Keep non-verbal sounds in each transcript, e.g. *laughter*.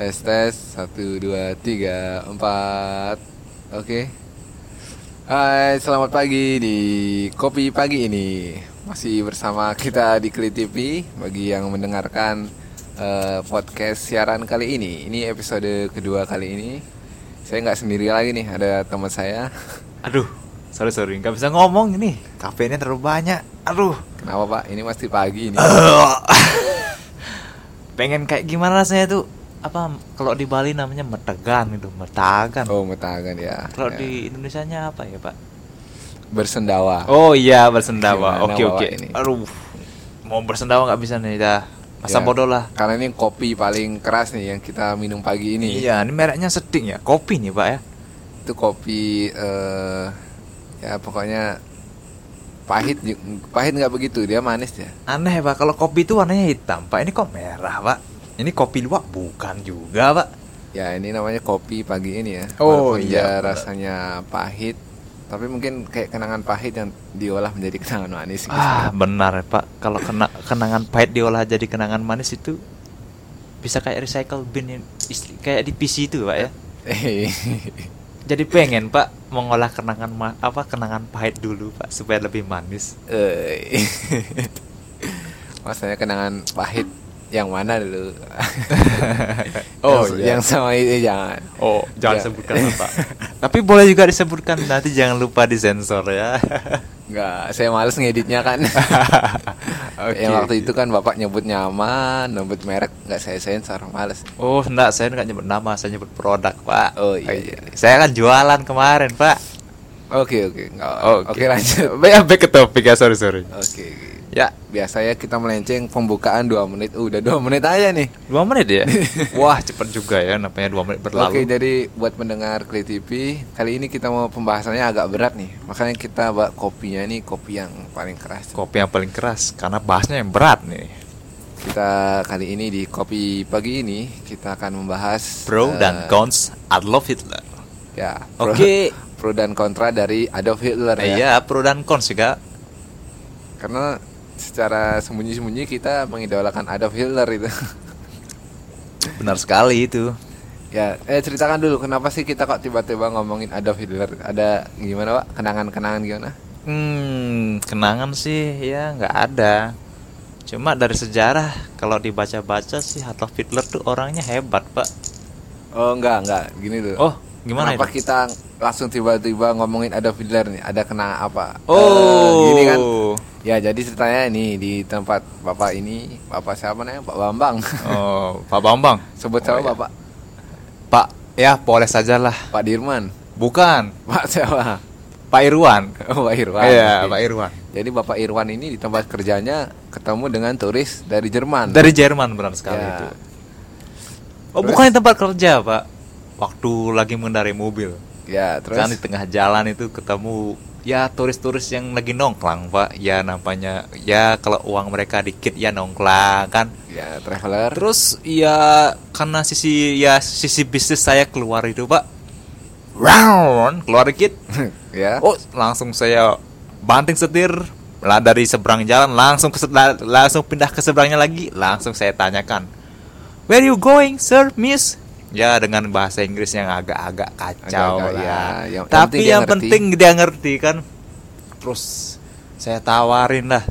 Tes tes satu dua tiga empat. Oke. Hai, selamat pagi di Kopi Pagi ini. Masih bersama kita di Kli TV bagi yang mendengarkan eh, podcast siaran kali ini. Ini episode kedua kali ini. Saya nggak sendiri lagi nih, ada teman saya. Aduh, sorry sorry, nggak bisa ngomong ini. Kafeinnya terlalu banyak. Aduh. Kenapa Pak? Ini masih pagi ini. *laughs* Pengen kayak gimana rasanya tuh? Apa kalau di Bali namanya metegan itu, metagan. Oh, metagan ya. Kalau Ya. di Indonesianya apa ya, Pak? bersendawa. Oh iya, bersendawa. Oke oke. ini? Aduh. Mau bersendawa nggak bisa nih dah. Masa Ya, bodoh lah. Karena ini kopi paling keras nih yang kita minum pagi ini. Iya, ini mereknya seding ya. Kopi nih, Pak ya. Itu kopi eh ya pokoknya pahit pahit nggak begitu dia manis ya. Aneh, Pak. Kalau kopi itu warnanya hitam, Pak. Ini kok merah, Pak? Ini kopi luwak bukan juga, Pak. Ya ini namanya kopi pagi ini ya. Oh, Walaupun iya, rasanya pahit, tapi mungkin kayak kenangan pahit yang diolah menjadi kenangan manis. gitu. Ah, benar, Pak. Kalau kena kenangan pahit diolah jadi kenangan manis itu bisa kayak recycle bin yang istri- kayak di PC itu, Pak ya. *laughs* Jadi pengen, Pak, mengolah kenangan ma- apa kenangan pahit dulu, Pak, supaya lebih manis. Eh, *laughs* Maksudnya kenangan pahit yang mana dulu? *laughs* Oh, yang, iya. yang sama itu jangan. Oh, jangan Ya. sebutkan, Pak. *laughs* Tapi boleh juga disebutkan nanti jangan lupa disensor ya. *laughs* Enggak, saya males ngeditnya kan. Oke. Yang waktu itu kan bapak nyebut nyaman, nyebut merek nggak saya sensor, males. Oh, enggak, saya enggak nyebut nama, saya nyebut produk, Pak. Oh, iya. Saya kan jualan kemarin, Pak. Oke oke, nggak. Oke, Oke lanjut. Baik, back ke topik ya, sorry, sorry. Oke. oke. Ya, Biasanya kita melenceng pembukaan 2 menit. Uh, Udah 2 menit aja nih. dua menit ya? *laughs* Wah, cepet juga ya, namanya dua menit berlalu. Oke, jadi buat pendengar Kli TV, kali ini kita mau pembahasannya agak berat nih. Makanya kita bawa kopinya ini kopi yang paling keras. Kopi yang paling keras, karena bahasnya yang berat nih. Kita kali ini di kopi pagi ini kita akan membahas Pro eh, dan cons Adolf Hitler. Ya. pro- Oke. Pro dan kontra dari Adolf Hitler ya. Iya, pro dan cons juga. Karena secara sembunyi-sembunyi kita mengidolakan Adolf Hitler itu. *laughs* Benar sekali itu. ya, eh ceritakan dulu kenapa sih kita kok tiba-tiba ngomongin Adolf Hitler? Ada gimana, Pak? Kenangan-kenangan gimana? Hmm, kenangan sih ya nggak ada. Cuma dari sejarah kalau dibaca-baca sih Adolf Hitler tuh orangnya hebat, Pak. Oh, enggak, enggak. Gini dulu. Oh, gimana Kenapa itu? kita langsung tiba-tiba ngomongin Adolf Hitler nih? Ada kenangan apa? Oh, Eh, gini kan. Ya, jadi ceritanya ini di tempat Bapak ini, Bapak siapa namanya? Pak Bambang. Oh, Pak Bambang. Sebut Oh, siapa iya. Bapak? Pak, ya boleh sajalah. Pak Dirman. Bukan, Pak siapa? Pak Irwan. Oh, Pak Irwan. Iya. Pak Irwan. Jadi Bapak Irwan ini di tempat kerjanya ketemu dengan turis dari Jerman. Dari Jerman benar sekali Ya. itu. Oh, Terus? bukan di tempat kerja, Pak. Waktu lagi mengendarai mobil. Ya, terus Kan di tengah jalan itu ketemu ya turis-turis yang lagi nongklang, Pak. Ya namanya ya kalau uang mereka dikit ya nongklang kan. ya traveler. Terus ya karena sisi ya sisi bisnis saya keluar itu, Pak. Round keluar dikit. *laughs* ya. Oh, langsung saya banting setir lah dari seberang jalan langsung ke langsung pindah ke seberangnya lagi, langsung saya tanyakan. Where you going, sir, miss? Ya dengan bahasa Inggris yang agak-agak kacau Agak-agak, lah. ya, yang Tapi penting dia yang ngerti. penting dia ngerti kan. Terus saya tawarin lah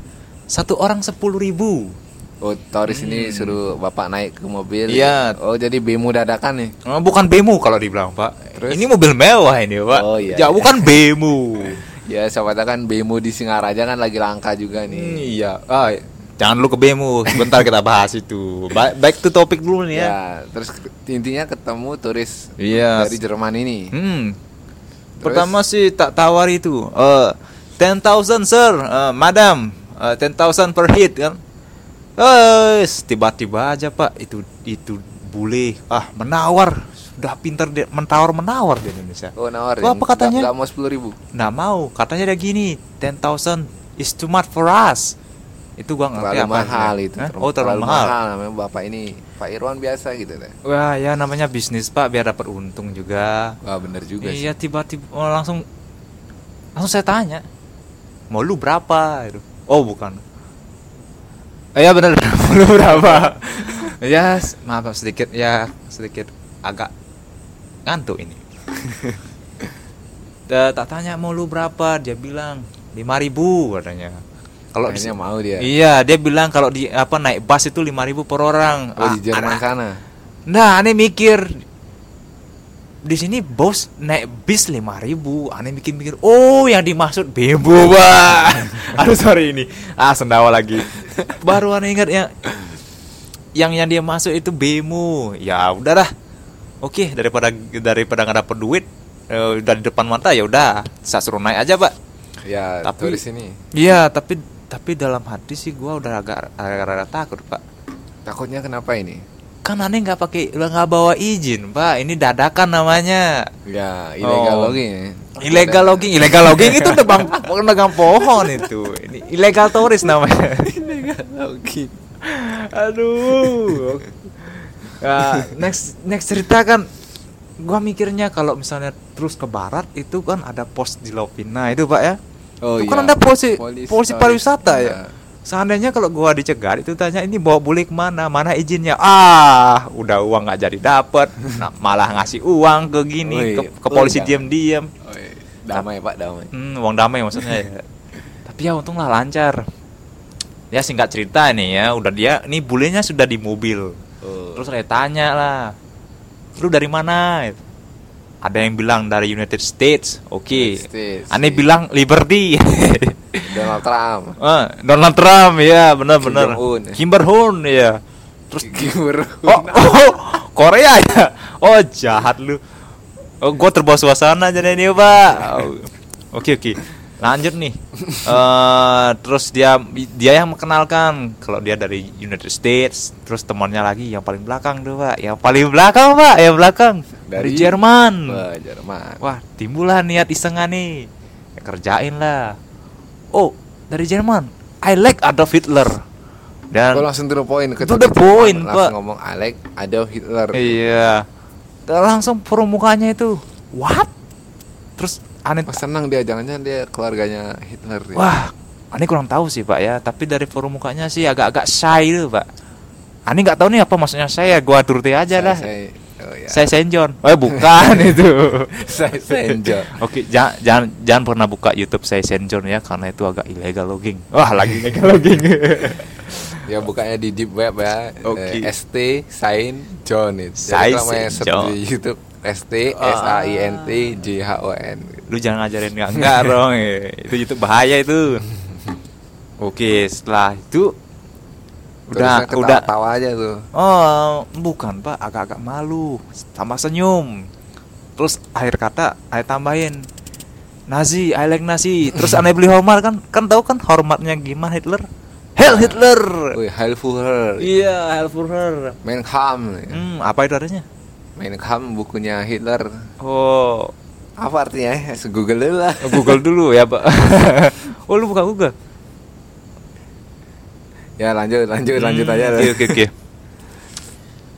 satu orang sepuluh ribu. Oh, turis ini suruh Bapak naik ke mobil. Hmm. Iya. Oh, jadi bemo dadakan nih. Eh, bukan bemo kalau dibilang pak. Terus? Ini mobil mewah ini pak. Oh, iya, Ya iya. bukan bemo. *laughs* Ya, siapa tahu kan bemo di Singaraja kan lagi langka juga Hmm, nih. iya. Ah, jangan dulu ke bemo. Sebentar kita bahas itu. Ba- Back to topik dulu nih ya. Ya, terus intinya ketemu turis Iya. dari Jerman ini. Hmm. Pertama sih tak tawar itu. Eh, 10,000 sir, Eh, madam. Eh, 10,000 per hit kan. Eh, tiba-tiba aja pak itu itu bule ah menawar sudah pintar dia mentawar menawar di Indonesia. Oh, nawar. Wah, apa katanya? Gak, mau sepuluh ribu. Nah mau katanya dia gini 10,000 is too much for us. Itu gua ngerti Terlalu apa mahal artinya. itu. Hah? Oh terlalu, mahal. Namanya Bapak ini Pak Irwan biasa gitu deh. Wah ya namanya bisnis pak biar dapat untung juga. Wah, bener juga sih. Iya tiba-tiba oh, langsung langsung saya tanya mau lu berapa itu oh bukan Eh, Iya benar *laughs* mau lu berapa *laughs* ya s- maaf sedikit ya sedikit agak ngantuk ini *laughs* tak tanya mau lu berapa dia bilang 5000 ribu katanya kalau di Kayaknya mau dia. iya dia bilang kalau di apa naik bus itu 5000 ribu per orang. Oh, di Jerman ana- sana. nah aneh mikir. Di sini bos naik bis 5000 ribu. Aneh mikir-mikir oh yang dimaksud bebo *laughs* pak. Aduh sorry ini. Ah sendawa lagi. *laughs* Baru aneh ingat yang yang yang dia masuk itu bemo. Ya udahlah. Oke daripada daripada nggak dapet duit eh, udah di depan mata ya udah. Saya suruh naik aja pak. Ya, Tapi- turis ini. iya tapi tapi dalam hati sih gua udah agak agak takut pak Takutnya kenapa ini? kan aneh nggak pakai nggak bawa izin pak ini dadakan namanya Ya, ilegal Oh. logging. illegal logging illegal logging itu tebang pegang pohon itu ini illegal turis namanya *laughs* Ilegal logging. aduh Ya, next next cerita kan gua mikirnya kalau misalnya terus ke barat itu kan ada pos di Lovina itu pak ya Oh itu iya. kan ada polisi Polis- polisi polis- pariwisata ya? Seandainya kalau gua dicegat itu tanya ini bawa boleh ke mana? Mana izinnya? Ah udah uang nggak jadi dapet. *laughs* Nah, malah ngasih uang ke gini Woi, ke, ke oh, polisi diam-diam Oh, iya. damai Pak, damai. hmm, uang damai maksudnya ya. *laughs* Tapi ya untunglah lancar. Ya singkat cerita nih ya udah dia ini bulenya sudah di mobil. Oh. terus saya tanya lah lu dari mana ada yang bilang dari United States oke States, aneh iya. bilang Liberty *laughs* Donald Trump. Ah, Donald Trump ya benar-benar Kim Jong-un. Kim Jong-un ya terus Gimana? oh, *laughs* oh Korea ya oh jahat lu oh gue terbawa suasana jadi ini pak Oh, *laughs* oke oke lanjut nih Eh, terus dia dia yang mengenalkan kalau dia dari United States terus temannya lagi yang paling belakang tuh pak yang paling belakang pak yang belakang dari, Dari- Jerman Wah, Jerman. Wah, timbullah niat isengan nih. Ya, kerjain lah. Oh, dari Jerman. I like Adolf Hitler. Dan Kok langsung to the point ke To the point, langsung Pak. ngomong Alek Adolf Hitler. iya. Dan langsung permukaannya itu. What? Terus aneh Wah, senang dia jangan-jangan dia keluarganya Hitler. ya. Wah, aneh kurang tahu sih, Pak ya. Tapi dari forum mukanya sih agak-agak shy tuh, Pak. Aneh nggak tahu nih apa maksudnya saya. Gua turuti aja Saya- lah. Saya, oh ya. Saya Senjon. Oh, bukan *laughs* itu. saya Senjo. Oke, jangan, jangan jangan pernah buka YouTube saya Senjon ya karena itu agak illegal logging. Wah, lagi illegal *laughs* logging. Ya bukanya di deep web ya. Oke. Eh, ST Sain John itu. Saint search di YouTube ST S A I N T J H O N. Lu jangan ngajarin enggak enggak dong. *laughs* eh. Itu YouTube bahaya itu. Oke, setelah itu udah Terusnya udah ketawa aja tuh. Oh, bukan, Pak, agak-agak malu, tambah senyum. Terus akhir kata saya tambahin Nazi, I like Nazi. Terus aneh beli hormat kan, kan tahu kan hormatnya gimana Hitler? Hell Hitler. Wih, Heil Führer. Iya, Hell Führer. Mein Kampf. Hmm, apa itu artinya? Mein Kampf bukunya Hitler. Oh, Apa artinya? Google dulu lah. Google dulu ya, Pak. *laughs* oh, lu buka Google. Ya lanjut, lanjut, lanjut Hmm, aja. Oke, oke, oke.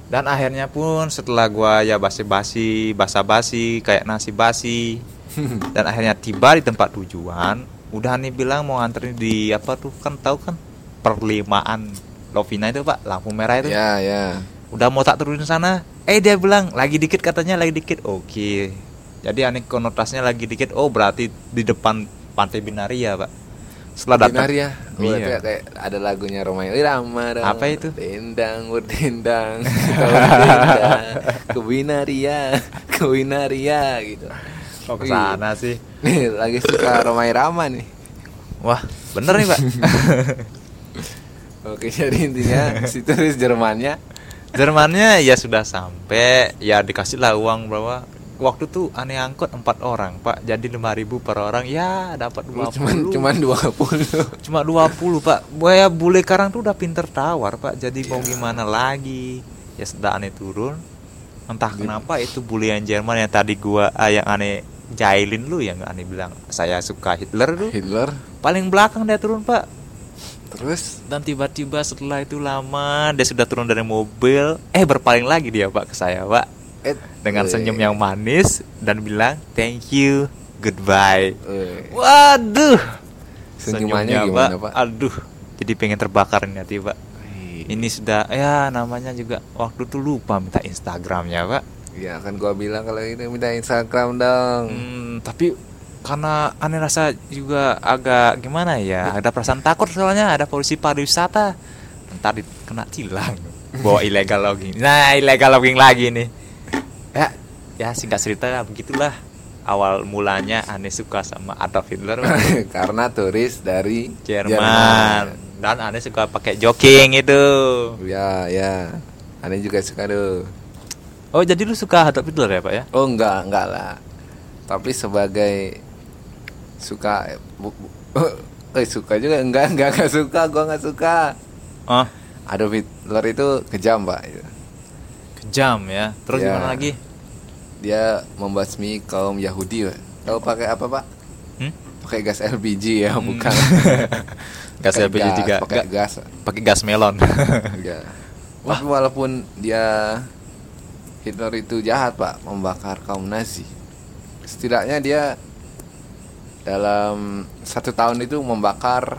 Dan akhirnya pun setelah gua ya basi-basi, basa-basi, kayak nasi basi, *laughs* dan akhirnya tiba di tempat tujuan, udah nih bilang mau nganterin di apa tuh kan tahu kan perlimaan Lovina itu pak lampu merah itu Ya, ya. udah mau tak turunin sana eh dia bilang lagi dikit katanya lagi dikit oke jadi aneh konotasinya lagi dikit oh berarti di depan pantai Binaria pak setelah datang Binaria. Oh, Iya. ya kayak ada lagunya Romeo Irama. Rama, Apa itu? Dendang, berdendang, *laughs* ke Binaria, ke Binaria gitu. kok ke sana sih Nih lagi suka Romeo Irama nih. wah bener nih pak *laughs* Oke, jadi intinya si turis Jermannya Jermannya ya sudah sampai ya dikasih lah uang berapa waktu tuh aneh angkut empat orang pak. Jadi lima ribu per orang. Ya dapat dua cuman cuman 20. cuma 20 pak. Buaya bule karang tuh udah pinter tawar pak. Jadi mau gimana lagi? Ya sudah aneh turun. Entah kenapa itu bule yang Jerman yang tadi gua ah, yang aneh jailin lu yang aneh bilang saya suka Hitler tuh. Hitler. Paling belakang dia turun pak. Terus? Dan tiba-tiba setelah itu lama dia sudah turun dari mobil. Eh berpaling lagi dia pak ke saya pak eh, dengan eh, senyum yang manis dan bilang thank you goodbye. Eh, waduh. Senyumannya Senyumnya, gimana, Pak? aduh jadi pengen terbakar nih hati pak. Ini sudah ya namanya juga waktu itu lupa minta Instagramnya pak. Ya kan gua bilang kalau ini minta Instagram dong. Hmm, tapi karena aneh rasa juga agak gimana ya ada perasaan takut soalnya ada polisi pariwisata. Ntar kena tilang bawa illegal logging. Nah illegal logging lagi nih ya ya singkat cerita begitulah awal mulanya aneh suka sama Adolf Hitler. *laughs* Karena turis dari Jerman dan aneh suka pakai jogging itu Ya, ya. Aneh juga suka tuh. oh jadi lu suka Adolf Hitler ya pak ya Oh enggak, enggak lah. Tapi sebagai suka bu- bu- *laughs* eh suka juga enggak enggak enggak suka gua enggak suka. oh Adolf Hitler itu kejam, Pak. Kejam ya terus Ya. gimana lagi Dia membasmi kaum Yahudi. Tahu pakai apa, Pak? hmm? Pakai gas LPG ya, bukan. *laughs* gas Pakai LPG juga pakai gas. pakai gas melon *laughs* *laughs* Ya. Tapi walaupun dia Hitler itu jahat, Pak, membakar kaum Nazi. Setidaknya dia dalam satu tahun itu membakar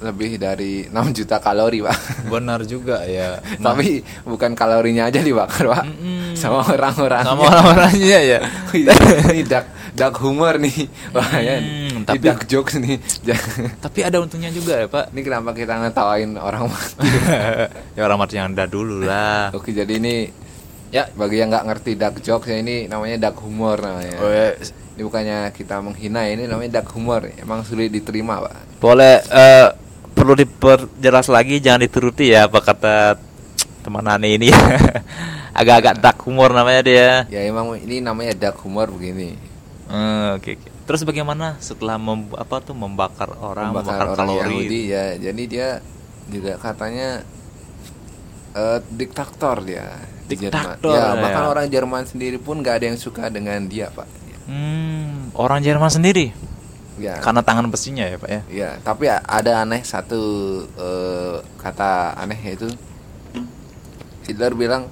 lebih dari 6 juta kalori, Pak. benar juga ya *laughs* Tapi bukan kalorinya aja dibakar, Pak. Mm-mm. Sama orang-orang. sama orang-orangnya ya *laughs* ini dark, dark humor nih. Wah, ya. Hmm, Ini tapi- dark jokes nih. *laughs* tapi ada untungnya juga ya pak ini kenapa kita ngetawain orang mati? ya orang mati yang ada dulu lah Oke, jadi ini ya bagi yang nggak ngerti dark jokes ya ini namanya dark humor namanya. oh, ya. Ini bukannya kita menghina ini namanya dark humor. Emang sulit diterima, Pak. boleh eh, perlu diperjelas lagi jangan dituruti ya apa kata teman Ani ini *laughs* agak-agak dark humor namanya dia Ya emang ini namanya dark humor begini. Eh, oke oke terus bagaimana setelah mem- apa tuh membakar orang membakar, Membakar orang kalori Yahudi ya. Jadi dia juga katanya eh, diktator dia. di. Diktator, Ya, ya. bahkan orang Jerman sendiri pun nggak ada yang suka dengan dia, Pak. hmm, orang Jerman sendiri Ya. karena tangan besinya ya pak ya Ya, tapi ada aneh satu eh, kata aneh yaitu Hitler bilang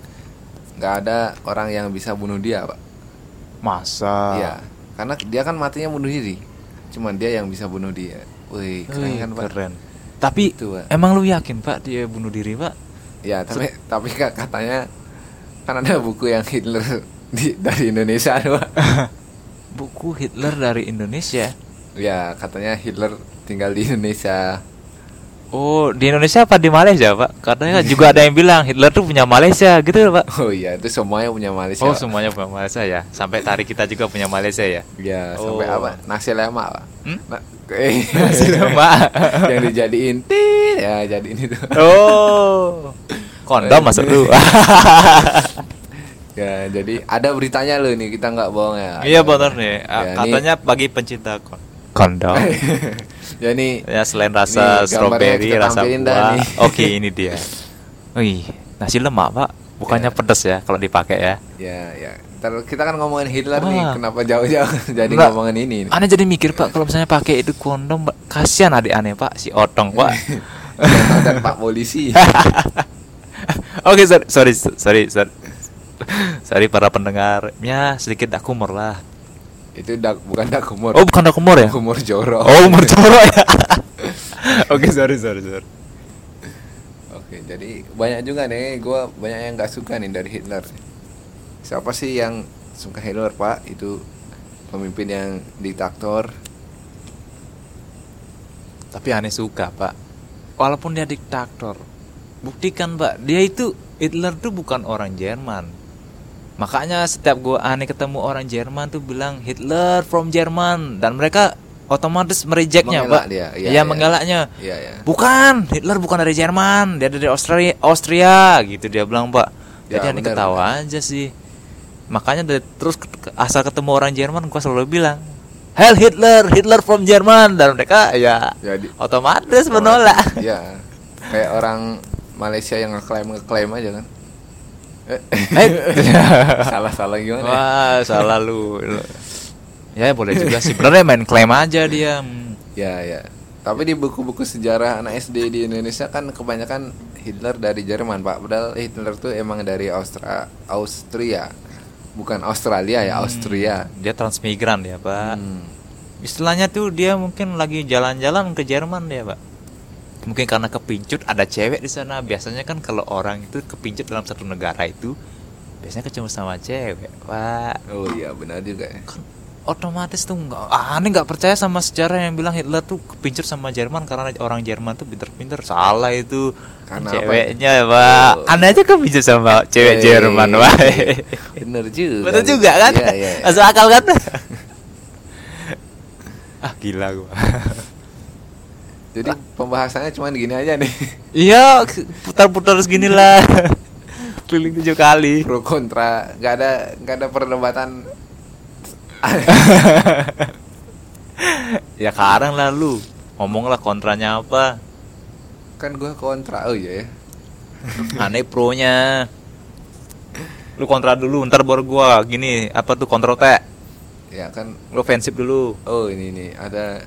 nggak ada orang yang bisa bunuh dia, Pak. masa Iya, karena dia kan matinya bunuh diri. Cuman dia yang bisa bunuh dia. Wih, keren Wih, kan, Pak? keren tapi Itu, Pak. emang lu yakin pak dia bunuh diri pak Ya, tapi tapi Kak, katanya kan ada buku yang Hitler *laughs* di, dari Indonesia, Pak. *laughs* buku Hitler dari Indonesia ya, katanya Hitler tinggal di Indonesia. oh di Indonesia apa di Malaysia pak katanya juga ada yang bilang Hitler tuh punya Malaysia gitu loh, pak Oh iya, itu semuanya punya Malaysia. oh Pak. semuanya punya Malaysia ya sampai tari kita juga punya Malaysia ya Ya, sampai Oh. apa? Nasi lemak, Pak. Hmm? Na- *laughs* eh, Nasi lemak. *laughs* yang dijadiin tit, ya jadiin itu. oh kondom masuk lu *laughs* ya, jadi ada beritanya loh nih, kita nggak bohong ya. iya benar nih Ya, ini- katanya bagi pencinta kon kondom *laughs* ya nih ya selain rasa Ini kita rasa buah nih. oke ini dia Wih, nasi lemak pak bukannya Ya. pedas ya kalau dipakai ya ya ya. Ntar kita kan ngomongin Hitler nih, Wah. kenapa jauh-jauh *laughs* jadi Enggak. ngomongin ini? Aneh jadi mikir pak kalau misalnya pakai itu kondom Pak, kasihan adik aneh pak si otong pak *laughs* Dan Pak polisi. Oke sorry sorry sorry sorry sorry para pendengar ya sedikit dak humor lah itu dak bukan dak humor. oh bukan dak humor ya humor jorok. oh humor jorok ya *laughs* oke sorry sorry sorry Oke, jadi banyak juga nih, gua banyak yang nggak suka nih dari Hitler. Siapa sih yang suka Hitler, Pak? Itu pemimpin yang diktator. tapi aneh suka pak walaupun dia diktator buktikan pak dia itu Hitler tuh bukan orang Jerman makanya setiap gua aneh ketemu orang Jerman tuh bilang Hitler from Jerman. Dan mereka otomatis merejectnya Mengelak pak. dia, iya, iya iya. mengelaknya. Iya, ya. bukan Hitler bukan dari Jerman dia dari Austria Austria gitu dia bilang pak. Ya, jadi aneh benar, ketawa aja sih. Makanya dari, terus asal ketemu orang Jerman gua selalu bilang Hell Hitler Hitler from Jerman. Dan mereka ya Jadi otomatis menolak. Iya. Kayak orang Malaysia yang ngeklaim ngeklaim aja kan. Eh, Eh. *laughs* Salah-salah gimana? wah salah lu ya boleh juga sih sebenarnya main klaim aja dia Hmm. Ya, ya. Tapi di buku-buku sejarah anak SD di Indonesia kan kebanyakan Hitler dari Jerman, Pak. Padahal Hitler tuh emang dari Austria, Austria. Bukan Australia ya, Austria. dia transmigran ya pak Hmm. istilahnya tuh dia mungkin lagi jalan-jalan ke Jerman dia pak mungkin karena kepincut ada cewek di sana biasanya kan kalau orang itu kepincut dalam satu negara itu biasanya ketemu sama cewek pak Oh iya benar juga ya. kan otomatis tuh nggak ah, aneh nggak percaya sama sejarah yang bilang Hitler tuh kepincut sama Jerman karena orang Jerman tuh pinter-pinter salah itu Karena apa? ceweknya pak Oh. aneh aja kepincut sama cewek Eh, Jerman pak Bener juga. betul juga kan Iya, iya, iya. masuk akal kan *laughs* ah gila gua *laughs* Jadi pembahasannya cuma gini aja nih. *laughs* iya putar-putar segini lah *laughs* keliling tujuh kali Pro kontra, nggak ada nggak ada perdebatan. *laughs* ya sekarang lah lu ngomonglah kontranya apa kan gue kontra. Oh iya ya. aneh pronya lu kontra dulu ntar baru gua gini apa tuh kontrol T Ya kan. lu offensive dulu Oh ini nih ada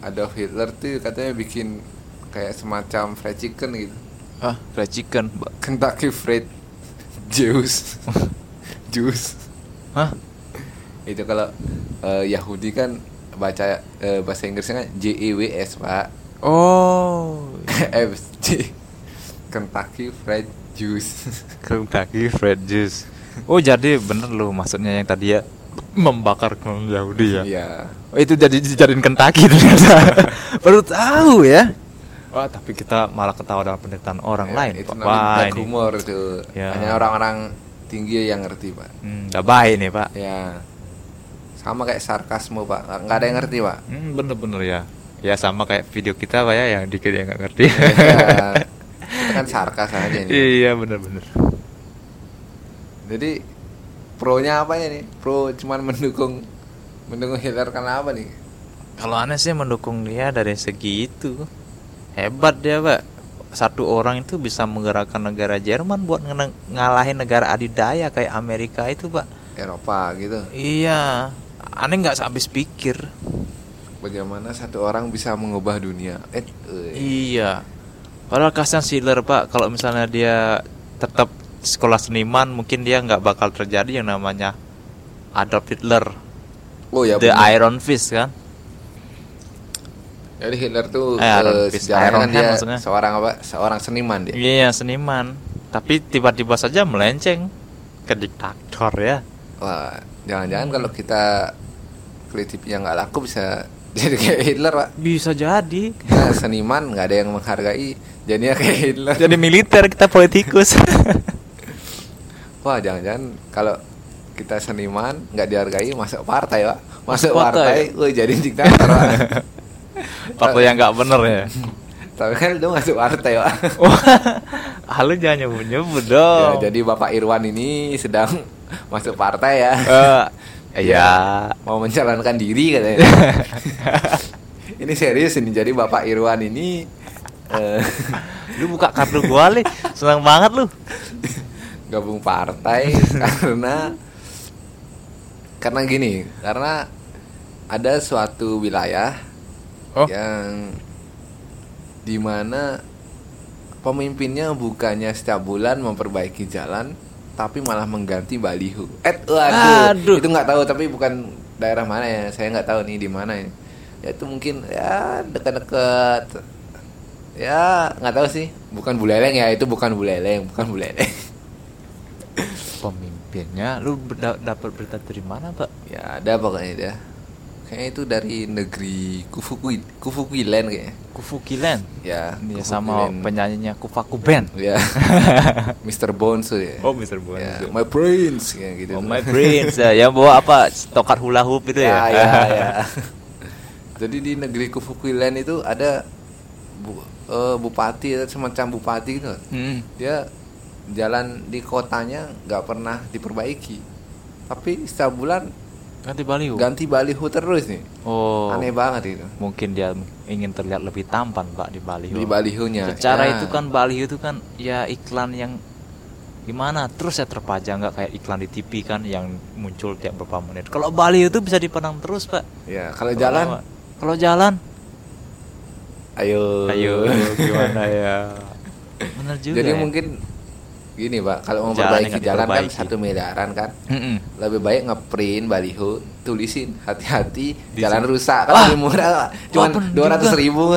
Adolf Hitler tuh katanya bikin kayak semacam fried chicken gitu. ah fried chicken Kentucky Fried Juice. *laughs* Juice. hah Itu kalau eh, Yahudi kan baca eh, bahasa Inggrisnya kan J E W S, Pak. oh F *laughs* J Kentucky Fried Juice. Kentucky fried juice oh jadi bener lu maksudnya yang tadi ya membakar kaum Yahudi ya Iya. oh, itu jadi dijadiin Kentucky ternyata *laughs* baru tahu ya Wah, tapi kita malah ketawa dalam pendekatan orang Ya, lain. Itu Pak. namanya Wah, ini. humor tuh. Ya. Hanya orang-orang tinggi yang ngerti, Pak. Hmm, baik nih, Pak. Ya. Sama kayak sarkasme, Pak. Nggak ada yang ngerti, Pak. Hmm, bener-bener ya. Ya sama kayak video kita, Pak ya, yang dikit yang nggak ngerti. *laughs* Ya, itu kan sarkas aja nih. iya, bener-bener. Jadi pro-nya apa nih? Pro cuman mendukung mendukung Hitler karena apa nih? Kalau aneh sih mendukung dia dari segi itu. Hebat dia, Pak. Satu orang itu bisa menggerakkan negara Jerman buat ngene- ngalahin negara adidaya kayak Amerika itu, Pak. Eropa gitu. Iya. Aneh nggak habis pikir. Bagaimana satu orang bisa mengubah dunia? Eh, eh. Iya. Padahal kasihan si Hitler pak, kalau misalnya dia tetap sekolah seniman, mungkin dia nggak bakal terjadi yang namanya Adolf Hitler, Oh ya, The bener. Iron Fist kan? Jadi Hitler tuh Eh, Iron eh, Fist, Iron kan dia maksudnya. seorang apa? Seorang seniman dia. Iya seniman, tapi tiba-tiba saja melenceng ke diktator ya. Wah, jangan-jangan kalau kita kritiknya nggak laku bisa *laughs* jadi kayak Hitler, Pak. Bisa jadi. Kita seniman nggak ada yang menghargai, jadinya kayak Hitler. Jadi militer kita politikus. *laughs* Wah, jangan-jangan kalau kita seniman nggak dihargai masuk partai, Pak. Masuk partai. partai, wah jadi diktator. *laughs* Partai yang nggak bener ya. Tapi kan itu masuk partai, Pak. Wah, ah, *laughs* lu jangan nyebut-nyebut dong. Ya, jadi Bapak Irwan ini sedang *laughs* masuk partai ya. Ya. Mau mencalonkan diri katanya. ini serius ini. Jadi Bapak Irwan ini eh, Lu buka kartu gua li, senang banget lu. Gabung partai *laughs* karena karena gini, karena ada suatu wilayah Oh. yang di mana pemimpinnya bukannya setiap bulan memperbaiki jalan tapi malah mengganti baliho. Eh, waduh, Aduh. itu nggak tahu tapi bukan daerah mana ya. Saya nggak tahu nih di mana ya. Ya itu mungkin ya dekat-dekat ya nggak tahu sih. Bukan Buleleng ya, itu bukan Buleleng, bukan Buleleng. Pemimpinnya, lu berda- dapat berita dari mana, Pak? ya ada pokoknya dia. Kayaknya itu dari negeri Kufukui, Kufukuilen kayaknya. Kufukilen. Ya, Ya sama penyanyinya Kufaku Band. Ya. *laughs* Mr. Bones tuh ya. Oh, Mr. Bones. Ya, my prince kayak gitu. Oh my prince ya, yang bawa apa? Tokat hula hoop itu ya. Ya, ya, ya. *laughs* Jadi di negeri Kufukuilen itu ada bu, eh, bupati atau semacam bupati gitu. Hmm. Dia jalan di kotanya nggak pernah diperbaiki. Tapi setiap bulan Ganti baliho. ganti baliho terus nih. Oh. Aneh banget itu. Mungkin dia ingin terlihat lebih tampan, Pak, di baliho. Di balihonya. Secara Ya. itu kan baliho itu kan ya iklan yang gimana terus ya terpajang nggak kayak iklan di TV kan yang muncul tiap beberapa menit. Kalau baliho itu bisa dipandang terus, Pak. Ya, kalau jalan. Kalau jalan, ayo. ayo gimana ya? *laughs* Bener juga. Jadi ya. mungkin gini pak kalau mau Jalan perbaiki nggak jalan kan satu miliaran kan Mm-mm. lebih baik ngeprint baliho tulisin hati-hati Di jalan sini. rusak kan lebih murah Pak. bener *laughs* dua ratus ribu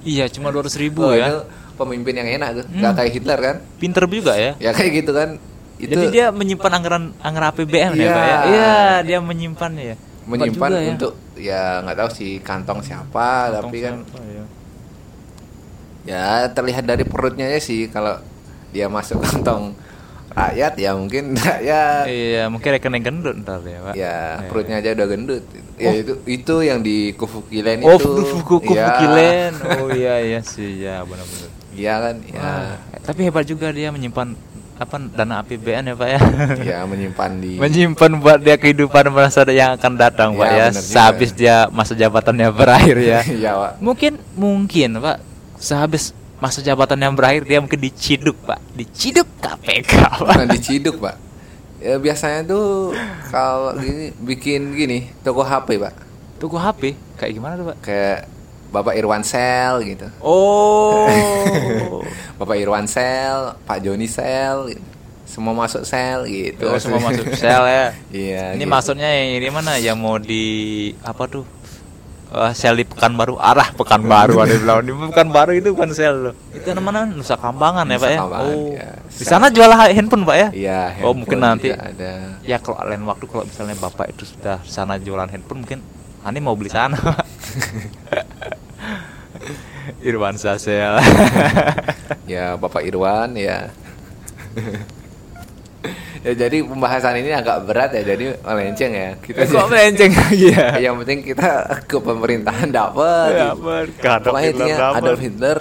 Iya, cuma 200 ribu Oh, ya. pemimpin yang enak tuh nggak Hmm. kayak Hitler kan Pinter juga ya. ya kayak gitu kan itu Jadi dia menyimpan anggaran anggaran APBN ya, Iya. Pak ya. Iya, dia menyimpan ya. menyimpan juga ya. untuk ya nggak tahu sih kantong siapa Kantong tapi kan siapa ya. ya terlihat dari perutnya ya sih kalau dia masuk kantong rakyat ya mungkin *laughs* rakyat Iya, mungkin rekening gendut ntar ya, Pak. ya Iya. perutnya aja udah gendut ya Oh. itu itu yang di Kufukilen Oh, itu kuku kuku Ya. kilen. *laughs* Oh iya iya sih, ya benar-benar. iya kan ya Wah, tapi hebat juga dia menyimpan apa dana APBN ya, Pak ya. ya menyimpan di *laughs* menyimpan buat dia kehidupan masa yang akan datang, Pak Ya, ya. benar juga. Sehabis dia masa jabatannya berakhir ya. ya Pak. mungkin mungkin, Pak, sehabis masa jabatan yang berakhir dia mungkin diciduk, Pak. Diciduk KPK, Pak. bukan diciduk pak ya biasanya tuh kalau gini bikin gini toko HP pak Tunggu HP kayak gimana tuh, Pak? kayak Bapak Irwan Sel gitu Oh. *laughs* Bapak Irwan Sel Pak Joni Sel gitu. semua masuk sel gitu Oh, semua masuk sel ya. *laughs* iya Ini gitu. maksudnya yang di mana? Yang mau di apa tuh? Eh, sel di Pekanbaru, arah Pekanbaru *laughs* ada bilang di Pekanbaru itu bukan sel loh. Itu namanya Nusa Kambangan ya, Pak ya? Oh. ya. Di sana jual handphone, Pak ya? iya Oh, mungkin nanti. juga ada Ya kalau lain waktu kalau misalnya Bapak itu sudah di sana jualan handphone mungkin Ani mau beli sana. *laughs* Irwan Sasel. *laughs* ya Bapak Irwan ya ya jadi pembahasan ini agak berat ya jadi melenceng ya kita Kok melenceng ya? yang penting kita ke pemerintahan dapat Ya, gitu. Adolf pokoknya Hitler intinya. Adolf Hitler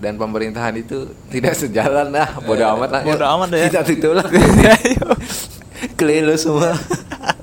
dan pemerintahan itu tidak sejalan lah bodoh amat lah Bodoh amat ya. kita tutup lah *laughs* keliru semua *laughs*